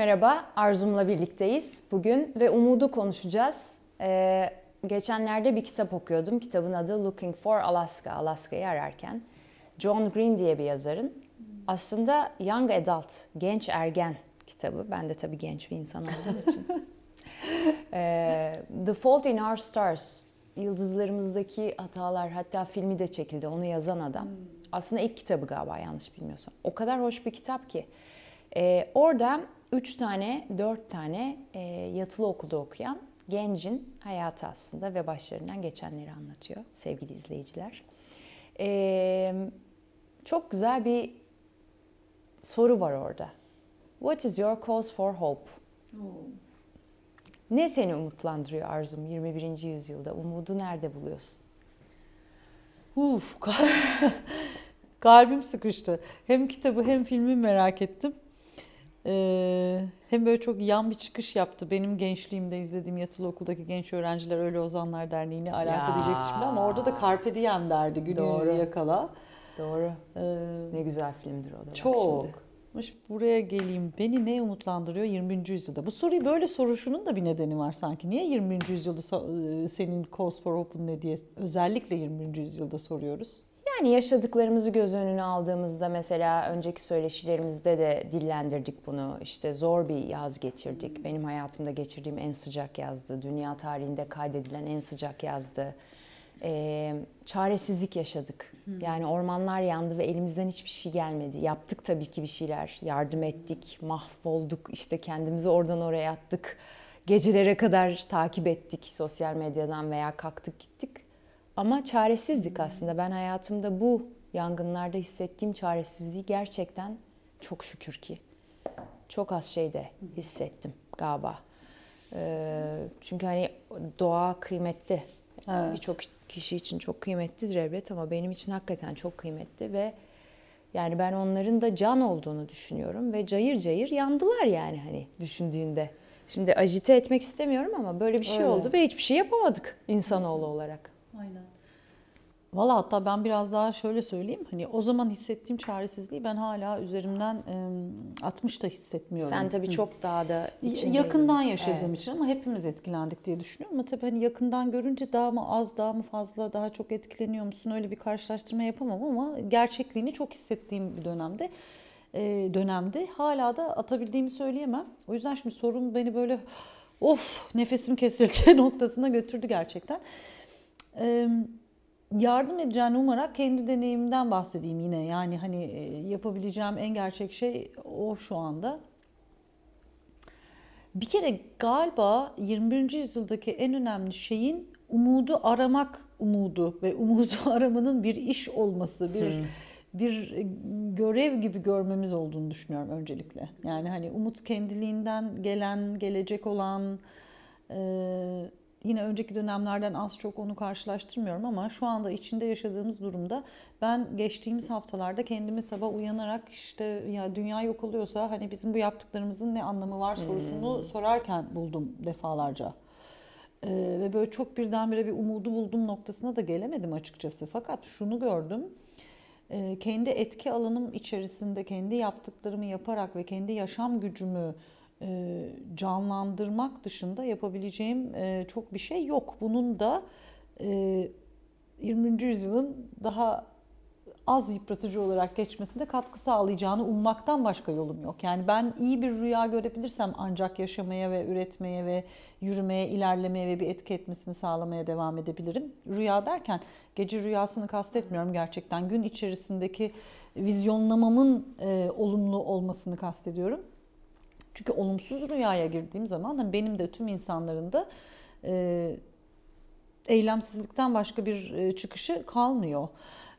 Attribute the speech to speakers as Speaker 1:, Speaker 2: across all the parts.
Speaker 1: Merhaba, Arzum'la birlikteyiz bugün ve umudu konuşacağız. Ee, geçenlerde bir kitap okuyordum. Kitabın adı Looking for Alaska, Alaska'yı ararken. John Green diye bir yazarın. Aslında Young Adult, genç ergen kitabı. Ben de tabii genç bir insan olduğum için. ee, The Fault in Our Stars, yıldızlarımızdaki hatalar, hatta filmi de çekildi, onu yazan adam. Aslında ilk kitabı galiba yanlış bilmiyorsam. O kadar hoş bir kitap ki. Ee, orada üç tane, dört tane e, yatılı okulda okuyan gencin hayatı aslında ve başlarından geçenleri anlatıyor sevgili izleyiciler. Ee, çok güzel bir soru var orada. What is your cause for hope? Ne seni umutlandırıyor Arzum 21. yüzyılda? Umudu nerede buluyorsun?
Speaker 2: Uf, kalbim sıkıştı. Hem kitabı hem filmi merak ettim. Ee, hem böyle çok yan bir çıkış yaptı. Benim gençliğimde izlediğim yatılı okuldaki genç öğrenciler Öyle Ozanlar Derneği'ne alaka diyeceksin şimdi ama orada da Carpe Diem derdi. Günü
Speaker 1: Doğru.
Speaker 2: yakala.
Speaker 1: Doğru.
Speaker 2: Ee,
Speaker 1: Ne güzel filmdir o da.
Speaker 2: çok.
Speaker 1: şimdi.
Speaker 2: Buraya geleyim. Beni ne umutlandırıyor 20. yüzyılda? Bu soruyu böyle soruşunun da bir nedeni var sanki. Niye 20. yüzyılda e, senin cause for hope'un ne diye özellikle 20. yüzyılda soruyoruz?
Speaker 1: Yani yaşadıklarımızı göz önüne aldığımızda mesela önceki söyleşilerimizde de dillendirdik bunu. İşte zor bir yaz geçirdik. Benim hayatımda geçirdiğim en sıcak yazdı. Dünya tarihinde kaydedilen en sıcak yazdı. Ee, çaresizlik yaşadık. Yani ormanlar yandı ve elimizden hiçbir şey gelmedi. Yaptık tabii ki bir şeyler. Yardım ettik, mahvolduk. İşte kendimizi oradan oraya attık. Gecelere kadar takip ettik sosyal medyadan veya kalktık gittik. Ama çaresizlik aslında. Ben hayatımda bu yangınlarda hissettiğim çaresizliği gerçekten çok şükür ki çok az şeyde hissettim galiba. Ee, çünkü hani doğa kıymetli.
Speaker 2: Evet.
Speaker 1: Birçok kişi için çok kıymetlidir elbet ama benim için hakikaten çok kıymetli ve yani ben onların da can olduğunu düşünüyorum ve cayır cayır yandılar yani hani düşündüğünde. Şimdi ajite etmek istemiyorum ama böyle bir şey
Speaker 2: Öyle.
Speaker 1: oldu ve hiçbir şey yapamadık insanoğlu olarak.
Speaker 2: Valla hatta ben biraz daha şöyle söyleyeyim. Hani o zaman hissettiğim çaresizliği ben hala üzerimden e, 60 da hissetmiyorum.
Speaker 1: Sen tabii
Speaker 2: Hı.
Speaker 1: çok daha da içindeydin.
Speaker 2: yakından yaşadığım
Speaker 1: Evet.
Speaker 2: için ama hepimiz etkilendik diye düşünüyorum. Ama tabii hani yakından görünce daha mı az, daha mı fazla, daha çok etkileniyor musun? Öyle bir karşılaştırma yapamam ama gerçekliğini çok hissettiğim bir dönemde e, dönemdi. Hala da atabildiğimi söyleyemem. O yüzden şimdi sorun beni böyle of nefesim kesildi noktasına götürdü gerçekten. Eee yardım edeceğini umarak kendi deneyimimden bahsedeyim yine. Yani hani e, yapabileceğim en gerçek şey o şu anda. Bir kere galiba 21. yüzyıldaki en önemli şeyin umudu aramak umudu ve umudu aramanın bir iş olması, bir bir e, görev gibi görmemiz olduğunu düşünüyorum öncelikle. Yani hani umut kendiliğinden gelen, gelecek olan e, yine önceki dönemlerden az çok onu karşılaştırmıyorum ama şu anda içinde yaşadığımız durumda ben geçtiğimiz haftalarda kendimi sabah uyanarak işte ya dünya yok oluyorsa hani bizim bu yaptıklarımızın ne anlamı var sorusunu sorarken buldum defalarca. Ee, ve böyle çok birdenbire bir umudu buldum noktasına da gelemedim açıkçası. Fakat şunu gördüm. Ee, kendi etki alanım içerisinde kendi yaptıklarımı yaparak ve kendi yaşam gücümü e, canlandırmak dışında yapabileceğim e, çok bir şey yok. Bunun da e, 20. yüzyılın daha az yıpratıcı olarak geçmesinde katkı sağlayacağını ummaktan başka yolum yok. Yani ben iyi bir rüya görebilirsem ancak yaşamaya ve üretmeye ve yürümeye, ilerlemeye ve bir etki etmesini sağlamaya devam edebilirim. Rüya derken gece rüyasını kastetmiyorum gerçekten. Gün içerisindeki vizyonlamamın e, olumlu olmasını kastediyorum. Çünkü olumsuz rüyaya girdiğim zaman hani benim de tüm insanların da e, eylemsizlikten başka bir e, çıkışı kalmıyor.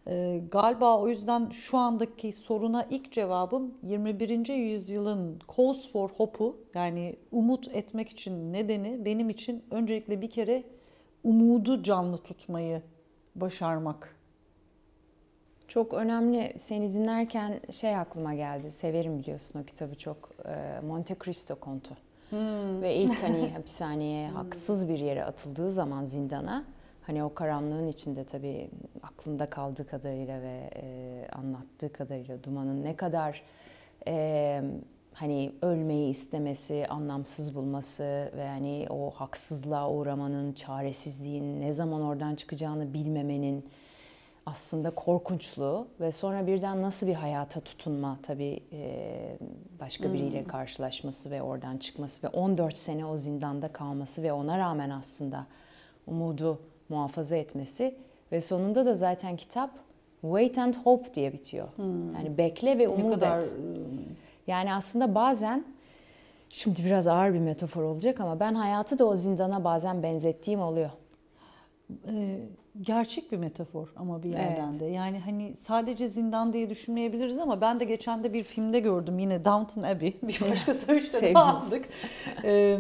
Speaker 2: E, galiba o yüzden şu andaki soruna ilk cevabım 21. yüzyılın cause for hope'u yani umut etmek için nedeni benim için öncelikle bir kere umudu canlı tutmayı başarmak.
Speaker 1: Çok önemli. Seni dinlerken şey aklıma geldi. Severim biliyorsun o kitabı çok. Ee, Monte Cristo kontu. Ve ilk hani hapishaneye haksız bir yere atıldığı zaman zindana hani o karanlığın içinde tabii aklında kaldığı kadarıyla ve e, anlattığı kadarıyla Duman'ın ne kadar e, hani ölmeyi istemesi, anlamsız bulması ve hani o haksızlığa uğramanın, çaresizliğin, ne zaman oradan çıkacağını bilmemenin aslında korkunçluğu ve sonra birden nasıl bir hayata tutunma tabii e, başka biriyle karşılaşması ve oradan çıkması ve 14 sene o zindanda kalması ve ona rağmen aslında umudu muhafaza etmesi ve sonunda da zaten kitap Wait and Hope diye bitiyor. Yani bekle ve
Speaker 2: Ne
Speaker 1: umut
Speaker 2: kadar
Speaker 1: et. Yani aslında bazen şimdi biraz ağır bir metafor olacak ama ben hayatı da o zindana bazen benzettiğim oluyor.
Speaker 2: e, gerçek bir metafor ama bir yerden de. Yani hani sadece zindan diye düşünmeyebiliriz ama ben de geçen de bir filmde gördüm yine Downton Abbey. Bir başka söyleşte
Speaker 1: Sevdiğimiz.
Speaker 2: aldık. E,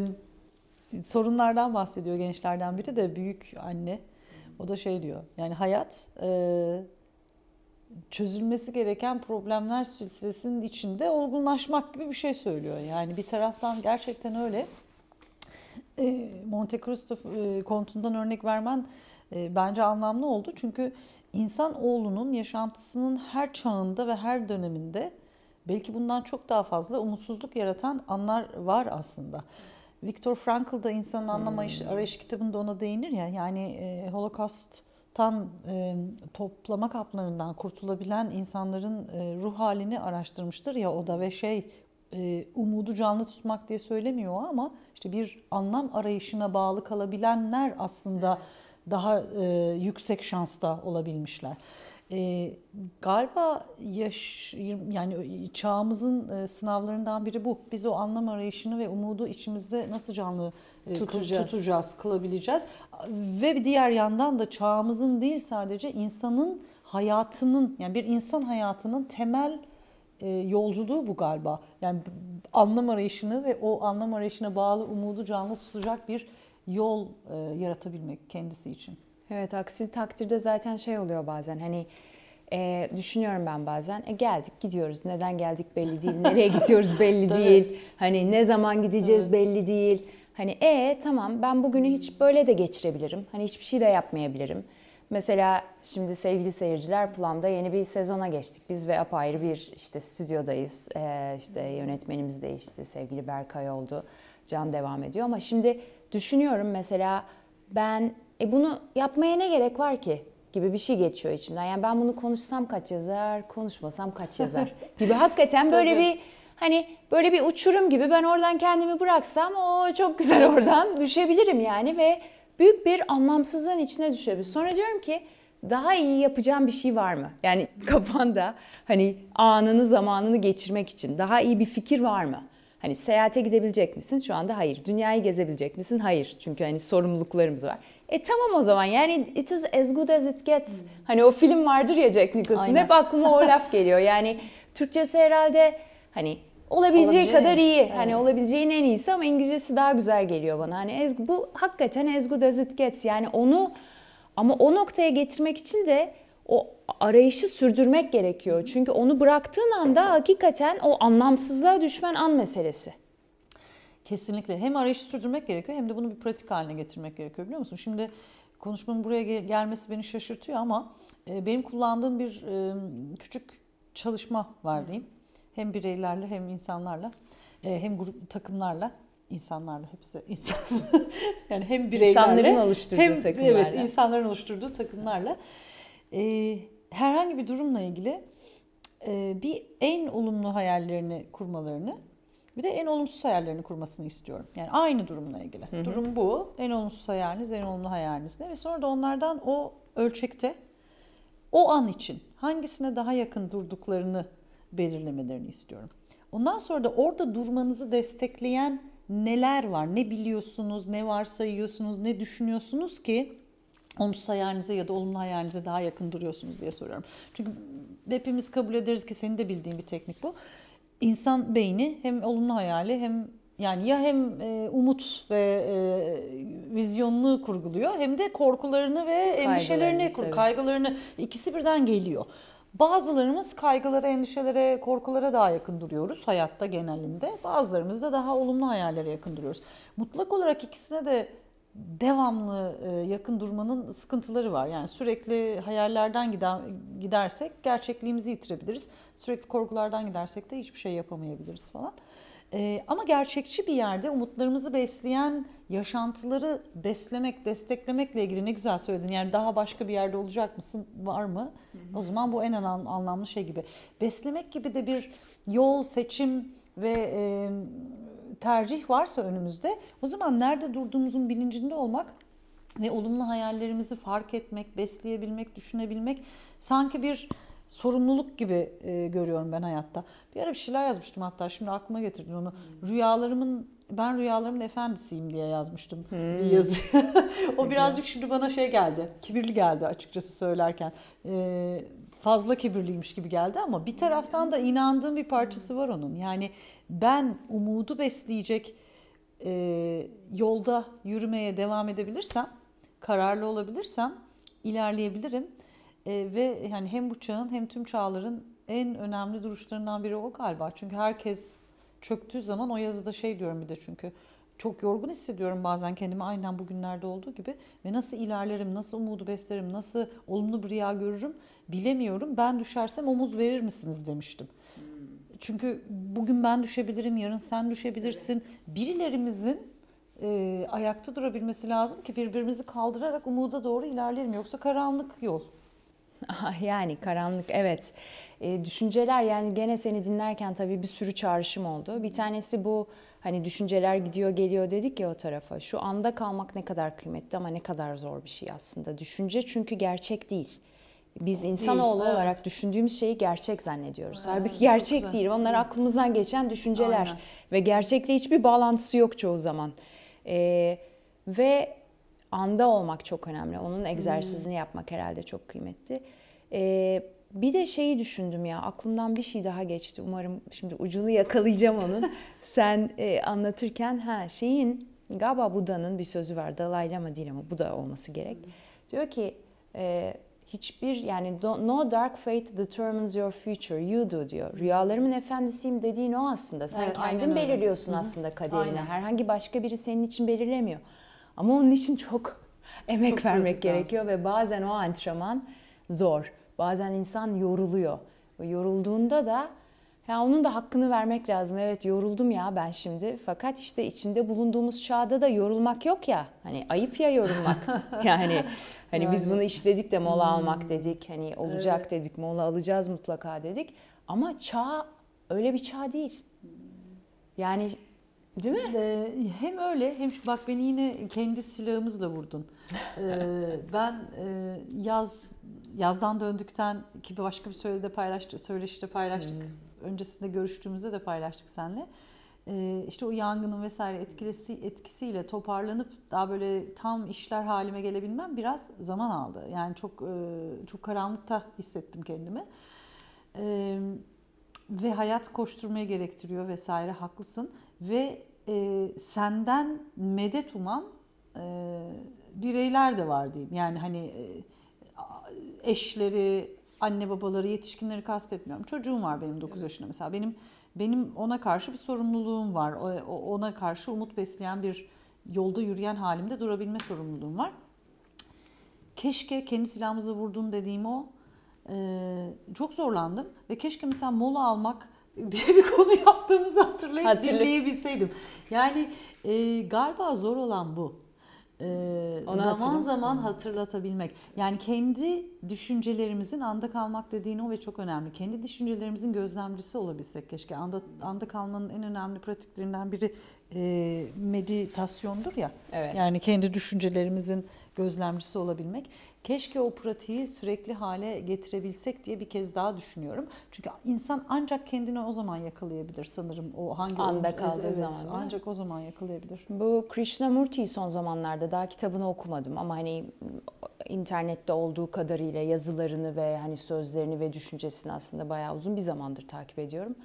Speaker 2: sorunlardan bahsediyor gençlerden biri de büyük anne. O da şey diyor. Yani hayat e, çözülmesi gereken problemler silsilesinin içinde olgunlaşmak gibi bir şey söylüyor. Yani bir taraftan gerçekten öyle. E, Monte Cristo e, kontundan örnek vermen bence anlamlı oldu. Çünkü insan oğlunun yaşantısının her çağında ve her döneminde belki bundan çok daha fazla umutsuzluk yaratan anlar var aslında. Viktor Frankl da insanın anlam arayış, arayış kitabında ona değinir ya yani e, Holocaust'tan e, toplama kaplarından kurtulabilen insanların e, ruh halini araştırmıştır ya o da ve şey e, umudu canlı tutmak diye söylemiyor ama işte bir anlam arayışına bağlı kalabilenler aslında daha e, yüksek şansta olabilmişler. E, galiba yaş yani çağımızın e, sınavlarından biri bu. Biz o anlam arayışını ve umudu içimizde nasıl canlı e,
Speaker 1: Tutacağız.
Speaker 2: tutacağız, kılabileceğiz. Ve bir diğer yandan da çağımızın değil sadece insanın hayatının yani bir insan hayatının temel e, yolculuğu bu galiba. Yani anlam arayışını ve o anlam arayışına bağlı umudu canlı tutacak bir yol e, yaratabilmek kendisi için.
Speaker 1: Evet aksi takdirde zaten şey oluyor bazen hani e, düşünüyorum ben bazen e, geldik gidiyoruz. Neden geldik belli değil. Nereye gidiyoruz belli değil. Hani ne zaman gideceğiz belli değil. Hani e tamam ben bugünü hiç böyle de geçirebilirim. Hani hiçbir şey de yapmayabilirim. Mesela şimdi sevgili seyirciler planda yeni bir sezona geçtik. Biz ve apayrı bir işte stüdyodayız. E, işte yönetmenimiz değişti sevgili Berkay oldu. Can devam ediyor. Ama şimdi düşünüyorum mesela ben e bunu yapmaya ne gerek var ki gibi bir şey geçiyor içimden. Yani ben bunu konuşsam kaç yazar, konuşmasam kaç yazar gibi hakikaten böyle bir hani böyle bir uçurum gibi ben oradan kendimi bıraksam o çok güzel oradan düşebilirim yani ve büyük bir anlamsızlığın içine düşebilirim. Sonra diyorum ki daha iyi yapacağım bir şey var mı? Yani kafanda hani anını zamanını geçirmek için daha iyi bir fikir var mı? Hani seyahate gidebilecek misin? Şu anda hayır. Dünyayı gezebilecek misin? Hayır. Çünkü hani sorumluluklarımız var. E tamam o zaman yani it is as good as it gets. Hani o film vardır ya Jack Nicholson. Hep aklıma o laf geliyor. Yani Türkçesi herhalde hani olabileceği
Speaker 2: Olabileceği-
Speaker 1: kadar iyi.
Speaker 2: evet.
Speaker 1: Hani olabileceğin en iyisi ama İngilizcesi daha güzel geliyor bana. Hani as- bu hakikaten as good as it gets. Yani onu ama o noktaya getirmek için de o arayışı sürdürmek gerekiyor. Çünkü onu bıraktığın anda hakikaten o anlamsızlığa düşmen an meselesi.
Speaker 2: Kesinlikle hem arayışı sürdürmek gerekiyor hem de bunu bir pratik haline getirmek gerekiyor biliyor musun? Şimdi konuşmanın buraya gel- gelmesi beni şaşırtıyor ama e, benim kullandığım bir e, küçük çalışma var diyeyim. Hem bireylerle hem insanlarla e, hem grup takımlarla insanlarla hepsi insan yani hem bireylerle
Speaker 1: İnsanların oluşturduğu
Speaker 2: hem
Speaker 1: takımlarla.
Speaker 2: evet insanların oluşturduğu takımlarla e, herhangi bir durumla ilgili e, bir en olumlu hayallerini kurmalarını bir de en olumsuz hayallerini kurmasını istiyorum. Yani aynı durumla ilgili. Durum bu. En olumsuz hayaliniz, en olumlu hayaliniz ne? Ve sonra da onlardan o ölçekte o an için hangisine daha yakın durduklarını belirlemelerini istiyorum. Ondan sonra da orada durmanızı destekleyen neler var? Ne biliyorsunuz, ne varsayıyorsunuz, ne düşünüyorsunuz ki olumsuz hayalinize ya da olumlu hayalinize daha yakın duruyorsunuz diye soruyorum. Çünkü hepimiz kabul ederiz ki senin de bildiğin bir teknik bu. İnsan beyni hem olumlu hayali hem yani ya hem e, umut ve e, vizyonunu kurguluyor hem de korkularını ve endişelerini,
Speaker 1: tabii.
Speaker 2: kaygılarını ikisi birden geliyor. Bazılarımız kaygılara, endişelere, korkulara daha yakın duruyoruz hayatta genelinde. Bazılarımız da daha olumlu hayallere yakın duruyoruz. Mutlak olarak ikisine de devamlı e, yakın durmanın sıkıntıları var. Yani sürekli hayallerden gider, gidersek gerçekliğimizi yitirebiliriz. Sürekli korkulardan gidersek de hiçbir şey yapamayabiliriz falan. Ee, ama gerçekçi bir yerde umutlarımızı besleyen yaşantıları beslemek, desteklemekle ilgili ne güzel söyledin. Yani daha başka bir yerde olacak mısın, var mı? Hı hı. O zaman bu en anlamlı şey gibi. Beslemek gibi de bir yol, seçim ve e, tercih varsa önümüzde o zaman nerede durduğumuzun bilincinde olmak ve olumlu hayallerimizi fark etmek, besleyebilmek, düşünebilmek sanki bir sorumluluk gibi e, görüyorum ben hayatta. Bir ara bir şeyler yazmıştım hatta şimdi aklıma getirdin onu. Hmm. Rüyalarımın ben rüyalarımın efendisiyim diye yazmıştım hmm. bir yazı. o birazcık şimdi bana şey geldi. Kibirli geldi açıkçası söylerken. Ee, fazla kibirliymiş gibi geldi ama bir taraftan da inandığım bir parçası var onun. Yani ben umudu besleyecek e, yolda yürümeye devam edebilirsem, kararlı olabilirsem ilerleyebilirim. E, ve yani hem bu çağın hem tüm çağların en önemli duruşlarından biri o galiba. Çünkü herkes çöktüğü zaman o yazıda şey diyorum bir de çünkü çok yorgun hissediyorum bazen kendimi aynen bugünlerde olduğu gibi ve nasıl ilerlerim, nasıl umudu beslerim, nasıl olumlu bir rüya görürüm bilemiyorum. Ben düşersem omuz verir misiniz demiştim. Çünkü bugün ben düşebilirim, yarın sen düşebilirsin. Birilerimizin e, ayakta durabilmesi lazım ki birbirimizi kaldırarak umuda doğru ilerleyelim. Yoksa karanlık yol.
Speaker 1: yani karanlık evet. E, düşünceler yani gene seni dinlerken tabii bir sürü çağrışım oldu. Bir tanesi bu hani düşünceler gidiyor geliyor dedik ya o tarafa. Şu anda kalmak ne kadar kıymetli ama ne kadar zor bir şey aslında. Düşünce çünkü gerçek değil. Biz insanoğlu evet. olarak düşündüğümüz şeyi gerçek zannediyoruz. Evet, Halbuki gerçek değil. Onlar aklımızdan geçen düşünceler Aynen. ve gerçekle hiçbir bağlantısı yok çoğu zaman. Ee, ve anda olmak çok önemli. Onun egzersizini hmm. yapmak herhalde çok kıymetli. Ee, bir de şeyi düşündüm ya aklımdan bir şey daha geçti. Umarım şimdi ucunu yakalayacağım onun. Sen e, anlatırken ha şeyin galiba Buda'nın bir sözü var. Dalai Lama değil ama Buda olması gerek. Hmm. Diyor ki e, hiçbir yani no dark fate determines your future you do diyor. Rüyalarımın efendisiyim dediğin o aslında. Sen evet, kendin belirliyorsun öyle. aslında kaderini. Aynen. Herhangi başka biri senin için belirlemiyor. Ama onun için çok emek çok vermek gerekiyor lazım. ve bazen o antrenman zor. Bazen insan yoruluyor. Yorulduğunda da ya onun da hakkını vermek lazım. Evet yoruldum ya ben şimdi. Fakat işte içinde bulunduğumuz çağda da yorulmak yok ya. Hani ayıp ya yorulmak. yani hani yani. biz bunu işledik de mola hmm. almak dedik. Hani olacak evet. dedik, mola alacağız mutlaka dedik. Ama çağ öyle bir çağ değil. Yani Değil mi?
Speaker 2: Ee, hem öyle hem bak beni yine kendi silahımızla vurdun. Ee, ben e, yaz yazdan döndükten ki başka bir söylede paylaştık, söyleşide paylaştık. Hmm. Öncesinde görüştüğümüzde de paylaştık seninle. Ee, işte o yangının vesaire etkisi etkisiyle toparlanıp daha böyle tam işler halime gelebilmem biraz zaman aldı. Yani çok e, çok karanlıkta hissettim kendimi. Ee, ve hayat koşturmaya gerektiriyor vesaire haklısın ve e, senden medet uman e, bireyler de var diyeyim. Yani hani e, eşleri, anne babaları, yetişkinleri kastetmiyorum. Çocuğum var benim 9 evet. yaşında mesela. Benim benim ona karşı bir sorumluluğum var. Ona karşı umut besleyen bir yolda yürüyen halimde durabilme sorumluluğum var. Keşke kendi silahımızı vurdun dediğim o. Ee, çok zorlandım ve keşke mesela mola almak diye bir konu yaptığımızı hatırlayıp Hatırlı. dinleyebilseydim. Yani e, galiba zor olan bu. Ee, Onu zaman zaman hatırlatabilmek. Yani kendi düşüncelerimizin anda kalmak dediğin o ve çok önemli. Kendi düşüncelerimizin gözlemcisi olabilsek keşke. Anda, anda kalmanın en önemli pratiklerinden biri e, meditasyondur ya. Evet. Yani kendi düşüncelerimizin gözlemcisi olabilmek. Keşke o pratiği sürekli hale getirebilsek diye bir kez daha düşünüyorum. Çünkü insan ancak kendini o zaman yakalayabilir sanırım. O hangi
Speaker 1: anda kaldığı evet, zaman.
Speaker 2: Ancak o zaman yakalayabilir.
Speaker 1: Bu Krishnamurti'yi son zamanlarda daha kitabını okumadım ama hani internette olduğu kadarıyla yazılarını ve hani sözlerini ve düşüncesini aslında bayağı uzun bir zamandır takip ediyorum.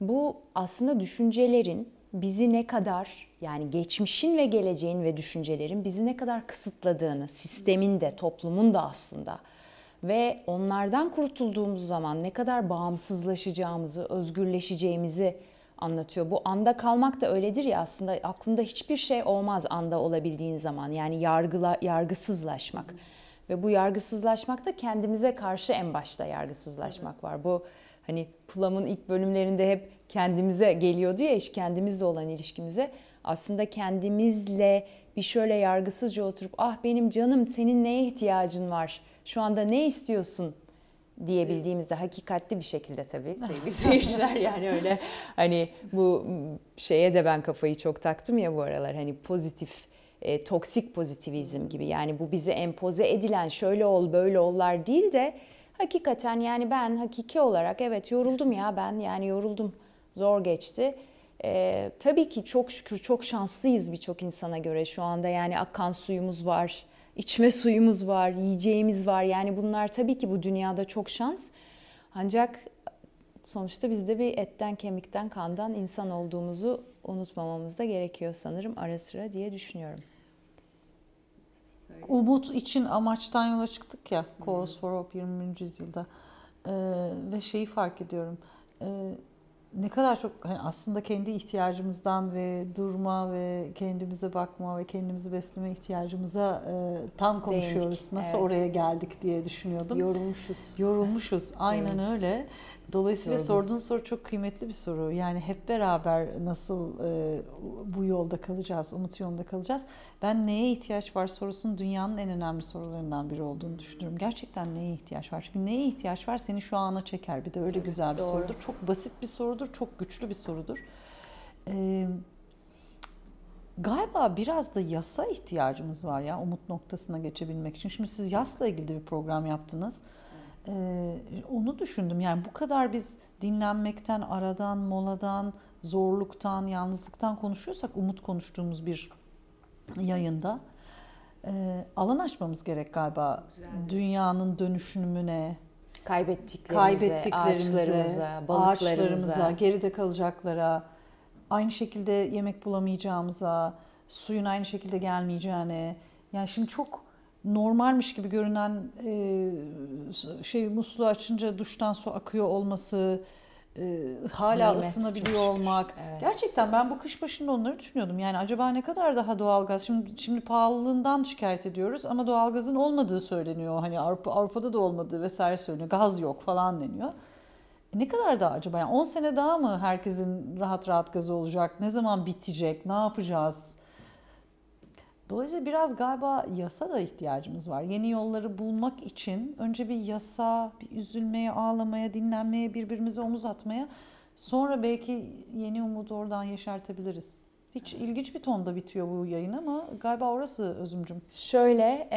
Speaker 1: Bu aslında düşüncelerin bizi ne kadar yani geçmişin ve geleceğin ve düşüncelerin bizi ne kadar kısıtladığını, sistemin de, toplumun da aslında ve onlardan kurtulduğumuz zaman ne kadar bağımsızlaşacağımızı, özgürleşeceğimizi anlatıyor. Bu anda kalmak da öyledir ya aslında aklında hiçbir şey olmaz anda olabildiğin zaman. Yani yargıla, yargısızlaşmak. Ve bu yargısızlaşmak da kendimize karşı en başta yargısızlaşmak var. Bu hani Plum'un ilk bölümlerinde hep kendimize geliyordu ya iş kendimizle olan ilişkimize. Aslında kendimizle bir şöyle yargısızca oturup ah benim canım senin neye ihtiyacın var? Şu anda ne istiyorsun? diyebildiğimizde hakikatli bir şekilde tabii sevgili seyirciler yani öyle hani bu şeye de ben kafayı çok taktım ya bu aralar hani pozitif e, toksik pozitivizm gibi yani bu bize empoze edilen şöyle ol böyle ollar değil de hakikaten yani ben hakiki olarak evet yoruldum ya ben yani yoruldum zor geçti. Ee, tabii ki çok şükür çok şanslıyız birçok insana göre şu anda yani akan suyumuz var içme suyumuz var, yiyeceğimiz var. Yani bunlar tabii ki bu dünyada çok şans. Ancak sonuçta biz de bir etten, kemikten, kandan insan olduğumuzu unutmamamız da gerekiyor sanırım ara sıra diye düşünüyorum.
Speaker 2: Umut için amaçtan yola çıktık ya Cause for Hope 20. yüzyılda ee, ve şeyi fark ediyorum. Ee, ne kadar çok hani aslında kendi ihtiyacımızdan ve durma ve kendimize bakma ve kendimizi besleme ihtiyacımıza e, tam konuşuyoruz. Değindik, Nasıl evet. oraya geldik diye düşünüyordum.
Speaker 1: Yorulmuşuz.
Speaker 2: Yorulmuşuz. Aynen Yorulmuşuz. öyle. Dolayısıyla Yorulmuşuz. sorduğun soru çok kıymetli bir soru. Yani hep beraber nasıl e, bu yolda kalacağız, umut yolunda kalacağız. Ben neye ihtiyaç var sorusunun dünyanın en önemli sorularından biri olduğunu düşünüyorum. Gerçekten neye ihtiyaç var? Çünkü neye ihtiyaç var seni şu ana çeker. Bir de öyle evet, güzel bir doğru. sorudur. Çok basit bir sorudur, çok güçlü bir sorudur. Ee, galiba biraz da yasa ihtiyacımız var ya umut noktasına geçebilmek için. Şimdi siz yasla ilgili bir program yaptınız. Ee, onu düşündüm. Yani bu kadar biz dinlenmekten, aradan, moladan, zorluktan, yalnızlıktan konuşuyorsak umut konuştuğumuz bir yayında e, alan açmamız gerek galiba. Güzel. Dünyanın dönüşümüne,
Speaker 1: kaybettiklerimize, kaybettiklerimize ağaçlarımıza, ağaçlarımıza,
Speaker 2: geride kalacaklara, aynı şekilde yemek bulamayacağımıza, suyun aynı şekilde gelmeyeceğine. Yani şimdi çok normalmiş gibi görünen e, şey musluğu açınca duştan su akıyor olması, e, hala Nimet ısınabiliyor olmak. Evet. Gerçekten ben bu kış başında onları düşünüyordum. Yani acaba ne kadar daha doğalgaz? Şimdi şimdi pahalılığından şikayet ediyoruz ama doğalgazın olmadığı söyleniyor. Hani Avrupa, Avrupa'da da olmadığı vesaire söyleniyor. Gaz yok falan deniyor. E ne kadar daha acaba? Yani 10 sene daha mı herkesin rahat rahat gazı olacak? Ne zaman bitecek? Ne yapacağız? Dolayısıyla biraz galiba yasa da ihtiyacımız var. Yeni yolları bulmak için önce bir yasa, bir üzülmeye, ağlamaya, dinlenmeye, birbirimize omuz atmaya sonra belki yeni umudu oradan yeşertebiliriz. Hiç ilginç bir tonda bitiyor bu yayın ama galiba orası özümcüm.
Speaker 1: Şöyle,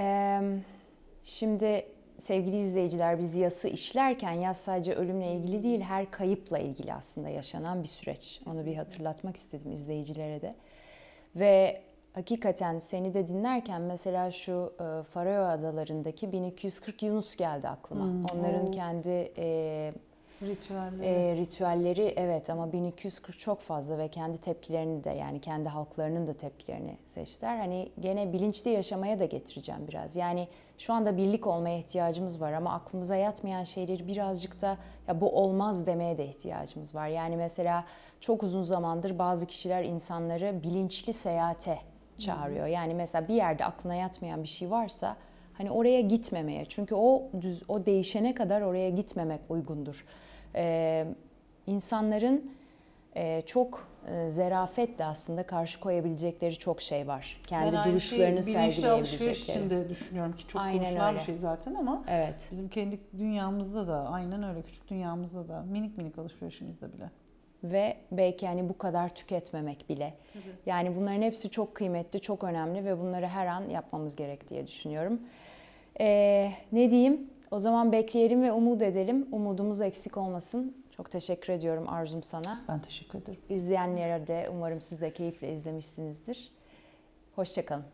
Speaker 1: şimdi sevgili izleyiciler biz yası işlerken yas sadece ölümle ilgili değil her kayıpla ilgili aslında yaşanan bir süreç. Onu bir hatırlatmak istedim izleyicilere de. Ve hakikaten seni de dinlerken mesela şu e, Faroe Adaları'ndaki 1240 Yunus geldi aklıma. Hmm, Onların o. kendi e, ritüelleri. E, ritüelleri evet ama 1240 çok fazla ve kendi tepkilerini de yani kendi halklarının da tepkilerini seçtiler. Hani gene bilinçli yaşamaya da getireceğim biraz. Yani şu anda birlik olmaya ihtiyacımız var ama aklımıza yatmayan şeyleri birazcık da ya bu olmaz demeye de ihtiyacımız var. Yani mesela çok uzun zamandır bazı kişiler insanları bilinçli seyahate çağırıyor. Yani mesela bir yerde aklına yatmayan bir şey varsa hani oraya gitmemeye. Çünkü o düz o değişene kadar oraya gitmemek uygundur. Ee, insanların e, çok e, zerafetle aslında karşı koyabilecekleri çok şey var. Kendi ben duruşlarını şey, sergileyebilecekleri. alışveriş
Speaker 2: için de düşünüyorum ki çok aynen konuşulan öyle. bir şey zaten ama evet. bizim kendi dünyamızda da aynen öyle küçük dünyamızda da minik minik alışverişimizde bile
Speaker 1: ve belki yani bu kadar tüketmemek bile. Tabii. Yani bunların hepsi çok kıymetli, çok önemli ve bunları her an yapmamız gerek diye düşünüyorum. Ee, ne diyeyim? O zaman bekleyelim ve umut edelim. Umudumuz eksik olmasın. Çok teşekkür ediyorum Arzum sana.
Speaker 2: Ben teşekkür ederim.
Speaker 1: İzleyenlere de umarım siz de keyifle izlemişsinizdir. Hoşçakalın.